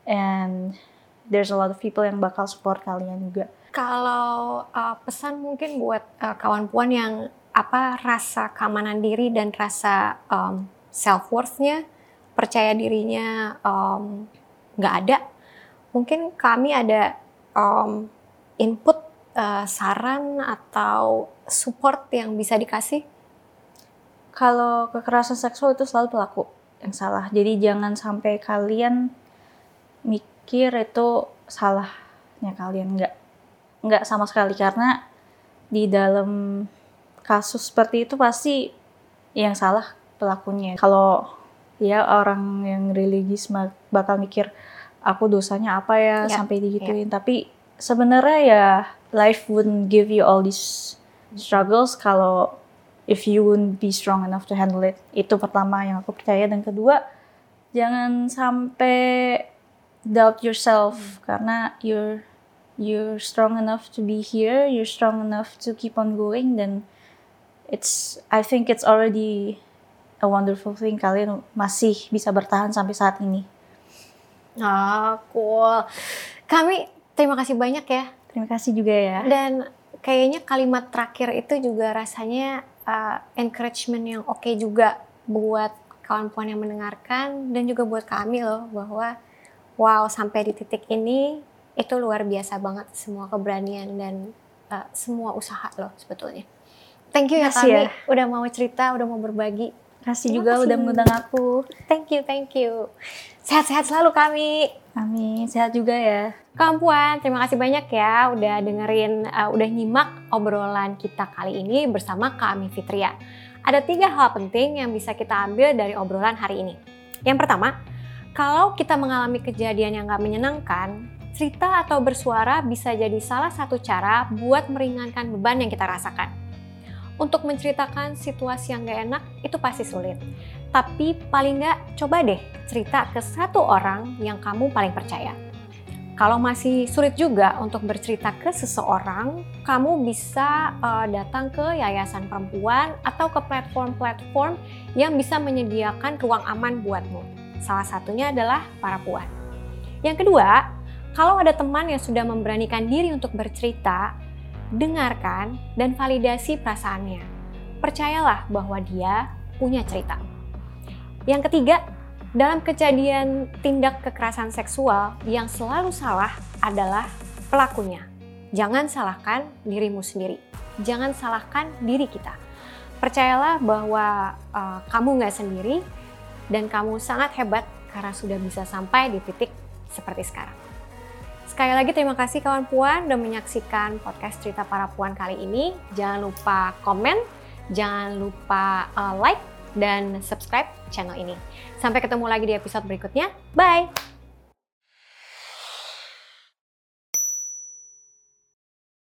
S2: and there's a lot of people yang bakal support kalian juga.
S1: Kalau uh, pesan mungkin buat uh, kawan puan yang apa rasa keamanan diri dan rasa um, self worthnya, percaya dirinya um, nggak ada, mungkin kami ada um, input uh, saran atau support yang bisa dikasih.
S2: Kalau kekerasan seksual itu selalu pelaku yang salah. Jadi jangan sampai kalian mikir itu salahnya kalian nggak nggak sama sekali karena di dalam kasus seperti itu pasti yang salah pelakunya. Kalau ya orang yang religius bakal mikir aku dosanya apa ya
S1: Ya,
S2: sampai digituin. Tapi sebenarnya ya life wouldn't give you all these struggles kalau if you wouldn't be strong enough to handle it. Itu pertama yang aku percaya dan kedua jangan sampai doubt yourself karena you're you're strong enough to be here, you're strong enough to keep on going dan it's I think it's already a wonderful thing kalian masih bisa bertahan sampai saat ini.
S1: Ah, cool. Kami terima kasih banyak ya.
S2: Terima kasih juga ya.
S1: Dan kayaknya kalimat terakhir itu juga rasanya uh, encouragement yang oke juga buat kawan puan yang mendengarkan dan juga buat kami loh bahwa wow sampai di titik ini itu luar biasa banget semua keberanian dan uh, semua usaha loh sebetulnya. Thank you ya kami
S2: ya.
S1: udah mau cerita, udah mau berbagi.
S2: Kasih
S1: Terima
S2: juga
S1: kasih.
S2: udah mengundang aku.
S1: Thank you, thank you. Sehat-sehat selalu kami.
S2: Amin, sehat juga ya.
S1: Kawan Puan, terima kasih banyak ya udah dengerin, uh, udah nyimak obrolan kita kali ini bersama kami Fitria. Ada tiga hal penting yang bisa kita ambil dari obrolan hari ini. Yang pertama, kalau kita mengalami kejadian yang gak menyenangkan, cerita atau bersuara bisa jadi salah satu cara buat meringankan beban yang kita rasakan. Untuk menceritakan situasi yang gak enak itu pasti sulit. Tapi paling nggak coba deh cerita ke satu orang yang kamu paling percaya. Kalau masih sulit juga untuk bercerita ke seseorang, kamu bisa uh, datang ke yayasan perempuan atau ke platform-platform yang bisa menyediakan ruang aman buatmu. Salah satunya adalah para puan. Yang kedua, kalau ada teman yang sudah memberanikan diri untuk bercerita, dengarkan dan validasi perasaannya. Percayalah bahwa dia punya cerita. Yang ketiga, dalam kejadian tindak kekerasan seksual yang selalu salah adalah pelakunya. Jangan salahkan dirimu sendiri. Jangan salahkan diri kita. Percayalah bahwa uh, kamu nggak sendiri dan kamu sangat hebat karena sudah bisa sampai di titik seperti sekarang. Sekali lagi terima kasih kawan puan udah menyaksikan podcast cerita para puan kali ini. Jangan lupa komen, jangan lupa uh, like dan subscribe channel ini. Sampai ketemu lagi di episode berikutnya. Bye!